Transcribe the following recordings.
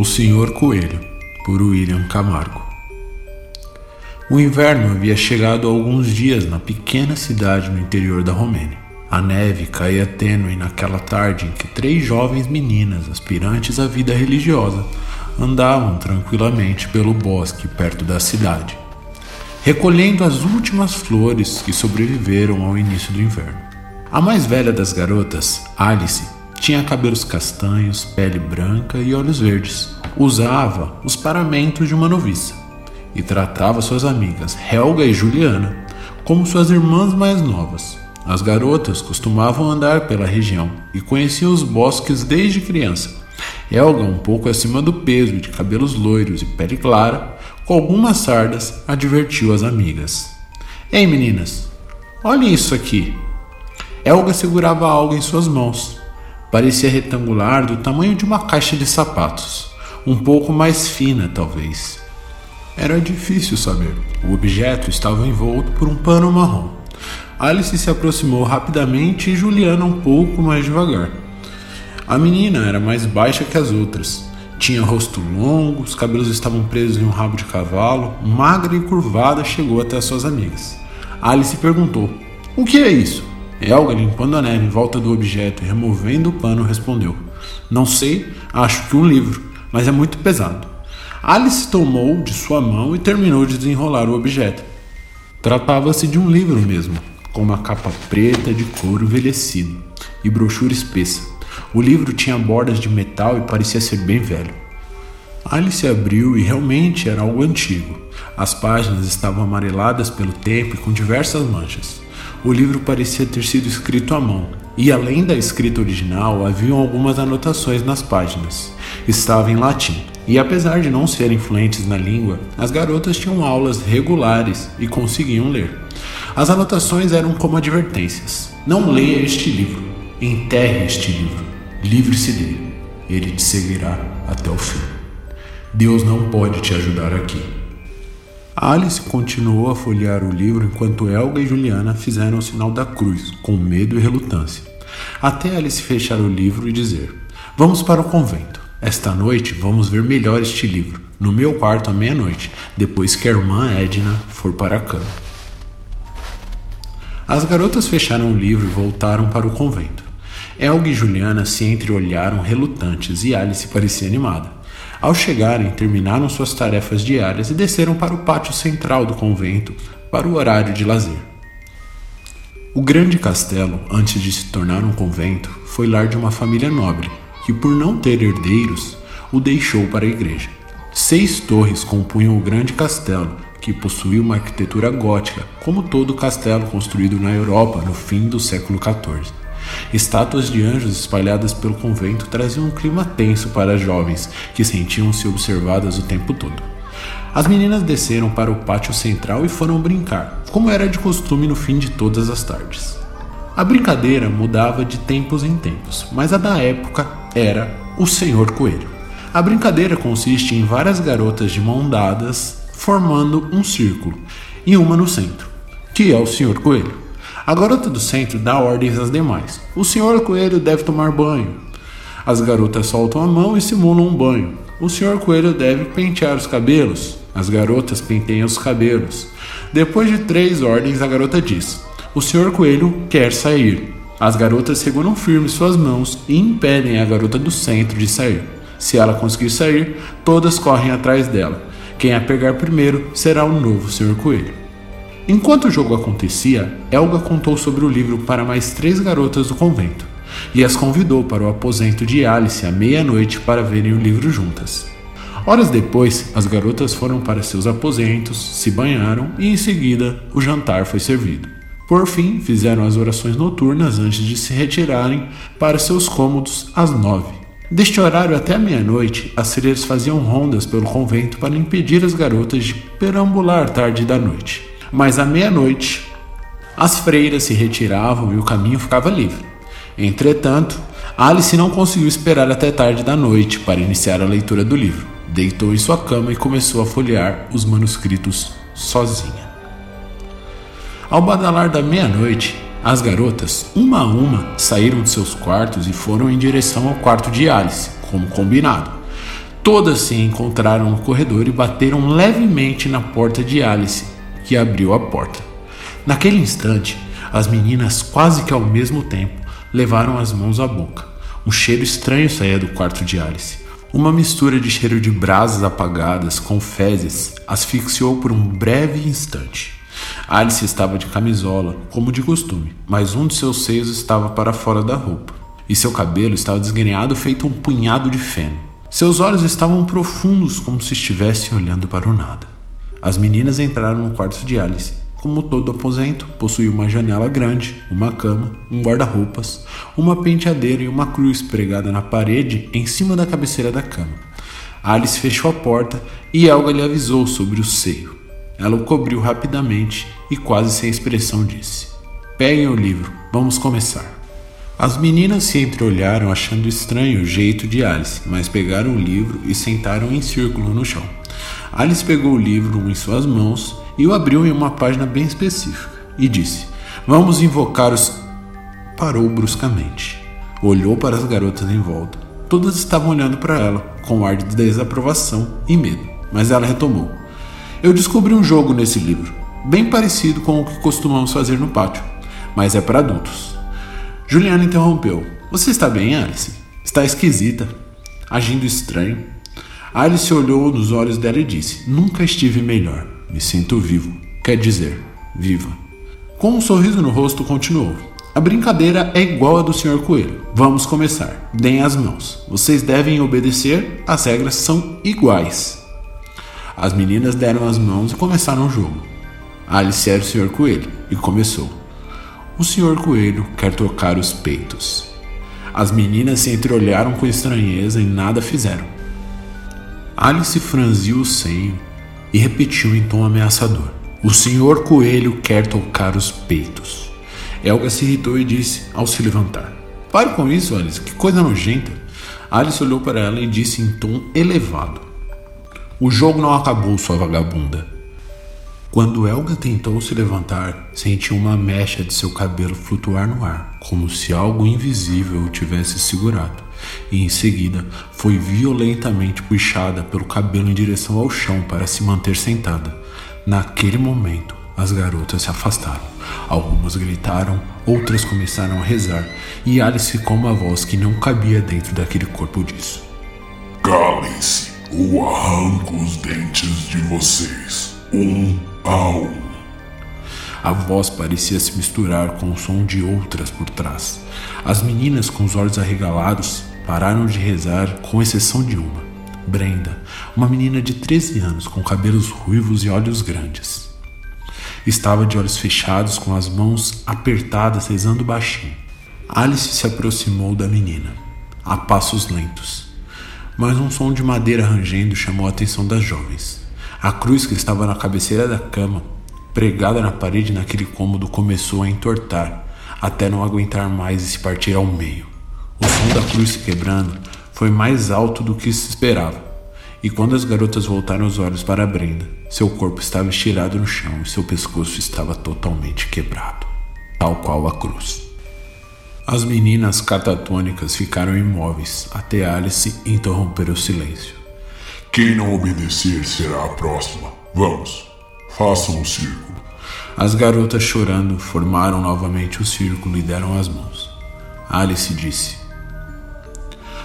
O Senhor Coelho, por William Camargo. O inverno havia chegado há alguns dias na pequena cidade no interior da Romênia. A neve caía tênue naquela tarde em que três jovens meninas aspirantes à vida religiosa andavam tranquilamente pelo bosque perto da cidade, recolhendo as últimas flores que sobreviveram ao início do inverno. A mais velha das garotas, Alice, tinha cabelos castanhos, pele branca e olhos verdes. Usava os paramentos de uma noviça e tratava suas amigas Helga e Juliana como suas irmãs mais novas. As garotas costumavam andar pela região e conheciam os bosques desde criança. Helga, um pouco acima do peso, de cabelos loiros e pele clara, com algumas sardas, advertiu as amigas: Ei meninas, olhem isso aqui. Helga segurava algo em suas mãos Parecia retangular, do tamanho de uma caixa de sapatos, um pouco mais fina, talvez. Era difícil saber. O objeto estava envolto por um pano marrom. Alice se aproximou rapidamente e Juliana um pouco mais devagar. A menina era mais baixa que as outras. Tinha rosto longo, os cabelos estavam presos em um rabo de cavalo, magra e curvada, chegou até as suas amigas. Alice perguntou: O que é isso? Elga, limpando a neve em volta do objeto e removendo o pano, respondeu: Não sei, acho que um livro, mas é muito pesado. Alice tomou de sua mão e terminou de desenrolar o objeto. Tratava-se de um livro mesmo, com uma capa preta de couro envelhecido e brochura espessa. O livro tinha bordas de metal e parecia ser bem velho. Alice abriu e realmente era algo antigo. As páginas estavam amareladas pelo tempo e com diversas manchas. O livro parecia ter sido escrito à mão, e além da escrita original, haviam algumas anotações nas páginas. Estava em latim, e apesar de não serem fluentes na língua, as garotas tinham aulas regulares e conseguiam ler. As anotações eram como advertências: Não leia este livro, enterre este livro, livre-se dele, ele te seguirá até o fim. Deus não pode te ajudar aqui. Alice continuou a folhear o livro enquanto Elga e Juliana fizeram o sinal da cruz, com medo e relutância. Até Alice fechar o livro e dizer: Vamos para o convento. Esta noite vamos ver melhor este livro, no meu quarto à meia-noite, depois que a irmã Edna for para a cama. As garotas fecharam o livro e voltaram para o convento. Elga e Juliana se entreolharam relutantes e Alice parecia animada. Ao chegarem, terminaram suas tarefas diárias e desceram para o pátio central do convento para o horário de lazer. O grande castelo, antes de se tornar um convento, foi lar de uma família nobre que, por não ter herdeiros, o deixou para a igreja. Seis torres compunham o grande castelo, que possuía uma arquitetura gótica, como todo castelo construído na Europa no fim do século XIV. Estátuas de anjos espalhadas pelo convento traziam um clima tenso para as jovens, que sentiam-se observadas o tempo todo. As meninas desceram para o pátio central e foram brincar, como era de costume no fim de todas as tardes. A brincadeira mudava de tempos em tempos, mas a da época era o Senhor Coelho. A brincadeira consiste em várias garotas de mão dadas formando um círculo e uma no centro, que é o Senhor Coelho. A garota do centro dá ordens às demais. O senhor coelho deve tomar banho. As garotas soltam a mão e simulam um banho. O senhor coelho deve pentear os cabelos. As garotas penteiam os cabelos. Depois de três ordens, a garota diz: O senhor coelho quer sair. As garotas seguram firme suas mãos e impedem a garota do centro de sair. Se ela conseguir sair, todas correm atrás dela. Quem a pegar primeiro será o novo senhor coelho. Enquanto o jogo acontecia, Elga contou sobre o livro para mais três garotas do convento e as convidou para o aposento de Alice à meia-noite para verem o livro juntas. Horas depois, as garotas foram para seus aposentos, se banharam e em seguida o jantar foi servido. Por fim, fizeram as orações noturnas antes de se retirarem para seus cômodos às nove. Deste horário até a meia-noite, as freiras faziam rondas pelo convento para impedir as garotas de perambular tarde da noite mas à meia-noite as freiras se retiravam e o caminho ficava livre. Entretanto, Alice não conseguiu esperar até tarde da noite para iniciar a leitura do livro. Deitou em sua cama e começou a folhear os manuscritos sozinha. Ao badalar da meia-noite, as garotas, uma a uma, saíram de seus quartos e foram em direção ao quarto de Alice, como combinado. Todas se encontraram no corredor e bateram levemente na porta de Alice, que abriu a porta. Naquele instante, as meninas, quase que ao mesmo tempo, levaram as mãos à boca. Um cheiro estranho saía do quarto de Alice. Uma mistura de cheiro de brasas apagadas com fezes asfixiou por um breve instante. Alice estava de camisola, como de costume, mas um de seus seios estava para fora da roupa, e seu cabelo estava desgrenhado feito um punhado de feno. Seus olhos estavam profundos, como se estivesse olhando para o nada. As meninas entraram no quarto de Alice. Como todo aposento, possuía uma janela grande, uma cama, um guarda-roupas, uma penteadeira e uma cruz pregada na parede em cima da cabeceira da cama. Alice fechou a porta e Elga lhe avisou sobre o seio. Ela o cobriu rapidamente e, quase sem expressão, disse: Peguem o livro, vamos começar. As meninas se entreolharam achando estranho o jeito de Alice, mas pegaram o livro e sentaram em círculo no chão. Alice pegou o livro em suas mãos e o abriu em uma página bem específica e disse: Vamos invocar os. Parou bruscamente. Olhou para as garotas em volta. Todas estavam olhando para ela, com um ar de desaprovação e medo, mas ela retomou: Eu descobri um jogo nesse livro, bem parecido com o que costumamos fazer no pátio, mas é para adultos. Juliana interrompeu. Você está bem, Alice? Está esquisita, agindo estranho. Alice olhou nos olhos dela e disse: Nunca estive melhor. Me sinto vivo. Quer dizer, viva. Com um sorriso no rosto, continuou: A brincadeira é igual a do Sr. Coelho. Vamos começar. Deem as mãos. Vocês devem obedecer, as regras são iguais. As meninas deram as mãos e começaram o jogo. Alice era o Sr. Coelho e começou. O senhor Coelho quer tocar os peitos. As meninas se entreolharam com estranheza e nada fizeram. Alice franziu o senho e repetiu em tom ameaçador: O senhor Coelho quer tocar os peitos. Elga se irritou e disse ao se levantar: Pare com isso, Alice, que coisa nojenta. Alice olhou para ela e disse em tom elevado: O jogo não acabou, sua vagabunda. Quando Elga tentou se levantar, sentiu uma mecha de seu cabelo flutuar no ar, como se algo invisível o tivesse segurado, e em seguida foi violentamente puxada pelo cabelo em direção ao chão para se manter sentada. Naquele momento, as garotas se afastaram. Algumas gritaram, outras começaram a rezar, e Alice com uma voz que não cabia dentro daquele corpo disse: Calem-se, ou arranco os dentes de vocês, um Au! A voz parecia se misturar com o som de outras por trás. As meninas, com os olhos arregalados, pararam de rezar, com exceção de uma, Brenda, uma menina de 13 anos com cabelos ruivos e olhos grandes. Estava de olhos fechados, com as mãos apertadas, rezando baixinho. Alice se aproximou da menina, a passos lentos, mas um som de madeira rangendo chamou a atenção das jovens. A cruz que estava na cabeceira da cama, pregada na parede naquele cômodo, começou a entortar, até não aguentar mais e se partir ao meio. Som da cruz se quebrando foi mais alto do que se esperava, e quando as garotas voltaram os olhos para Brenda, seu corpo estava estirado no chão e seu pescoço estava totalmente quebrado, tal qual a cruz. As meninas catatônicas ficaram imóveis até Alice interromper o silêncio. Quem não obedecer será a próxima. Vamos, façam um círculo. As garotas chorando formaram novamente o círculo e deram as mãos. Alice disse: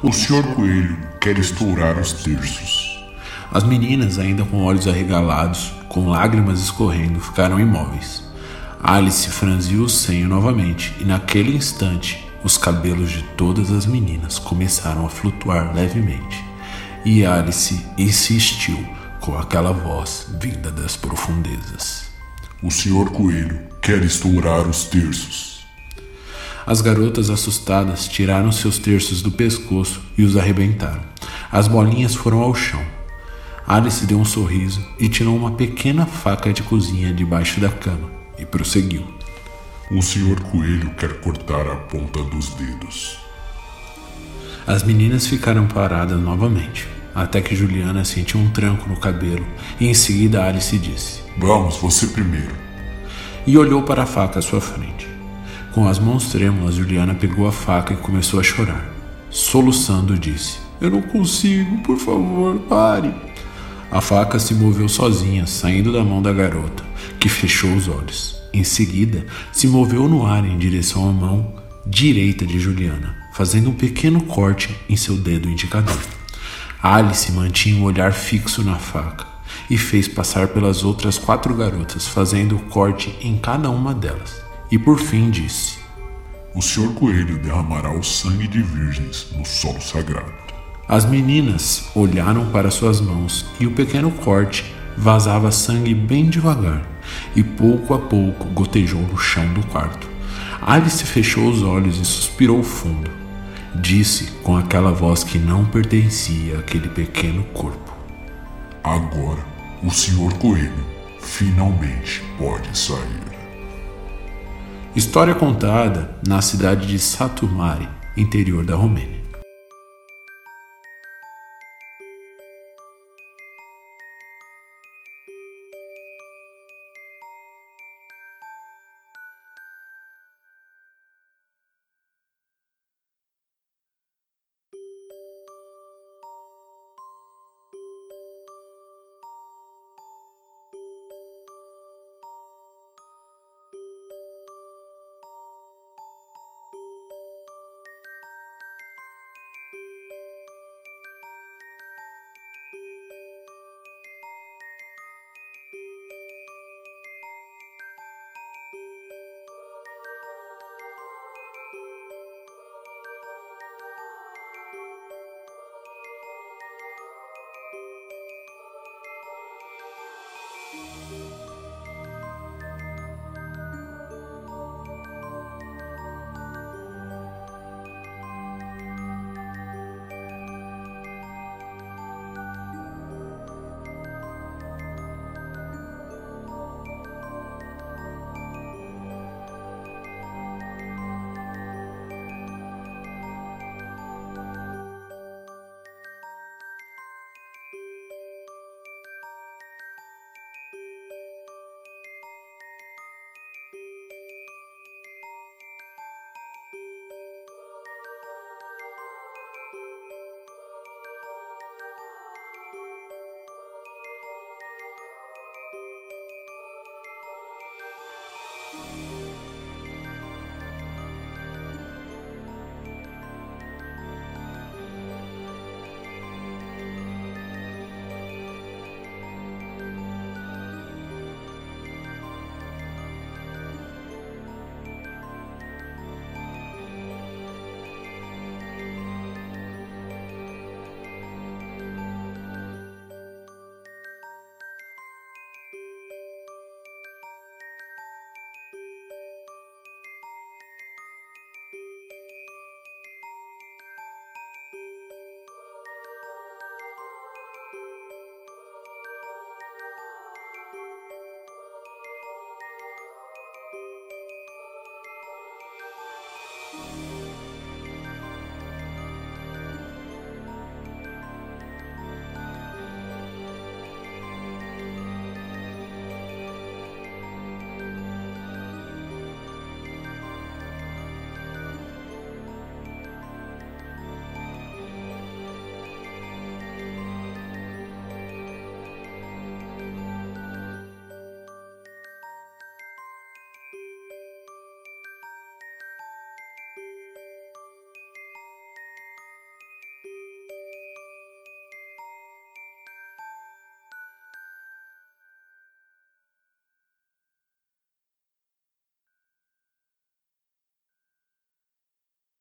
O senhor Coelho quer estourar os terços. As meninas, ainda com olhos arregalados, com lágrimas escorrendo, ficaram imóveis. Alice franziu o senho novamente e, naquele instante, os cabelos de todas as meninas começaram a flutuar levemente. E Alice insistiu com aquela voz vinda das profundezas. O senhor Coelho quer estourar os terços. As garotas assustadas tiraram seus terços do pescoço e os arrebentaram. As bolinhas foram ao chão. Alice deu um sorriso e tirou uma pequena faca de cozinha debaixo da cama e prosseguiu. O senhor Coelho quer cortar a ponta dos dedos. As meninas ficaram paradas novamente, até que Juliana sentiu um tranco no cabelo e em seguida Alice disse: Vamos, você primeiro. E olhou para a faca à sua frente. Com as mãos trêmulas, Juliana pegou a faca e começou a chorar. Soluçando, disse: Eu não consigo, por favor, pare. A faca se moveu sozinha, saindo da mão da garota, que fechou os olhos. Em seguida, se moveu no ar em direção à mão direita de Juliana, fazendo um pequeno corte em seu dedo indicador. Alice mantinha o um olhar fixo na faca e fez passar pelas outras quatro garotas, fazendo o corte em cada uma delas. E por fim disse: O senhor Coelho derramará o sangue de virgens no solo sagrado. As meninas olharam para suas mãos e o pequeno corte vazava sangue bem devagar e pouco a pouco gotejou no chão do quarto. Alice fechou os olhos e suspirou fundo. Disse com aquela voz que não pertencia àquele pequeno corpo: Agora o Sr. Coelho finalmente pode sair. História contada na cidade de Satumari, interior da Romênia.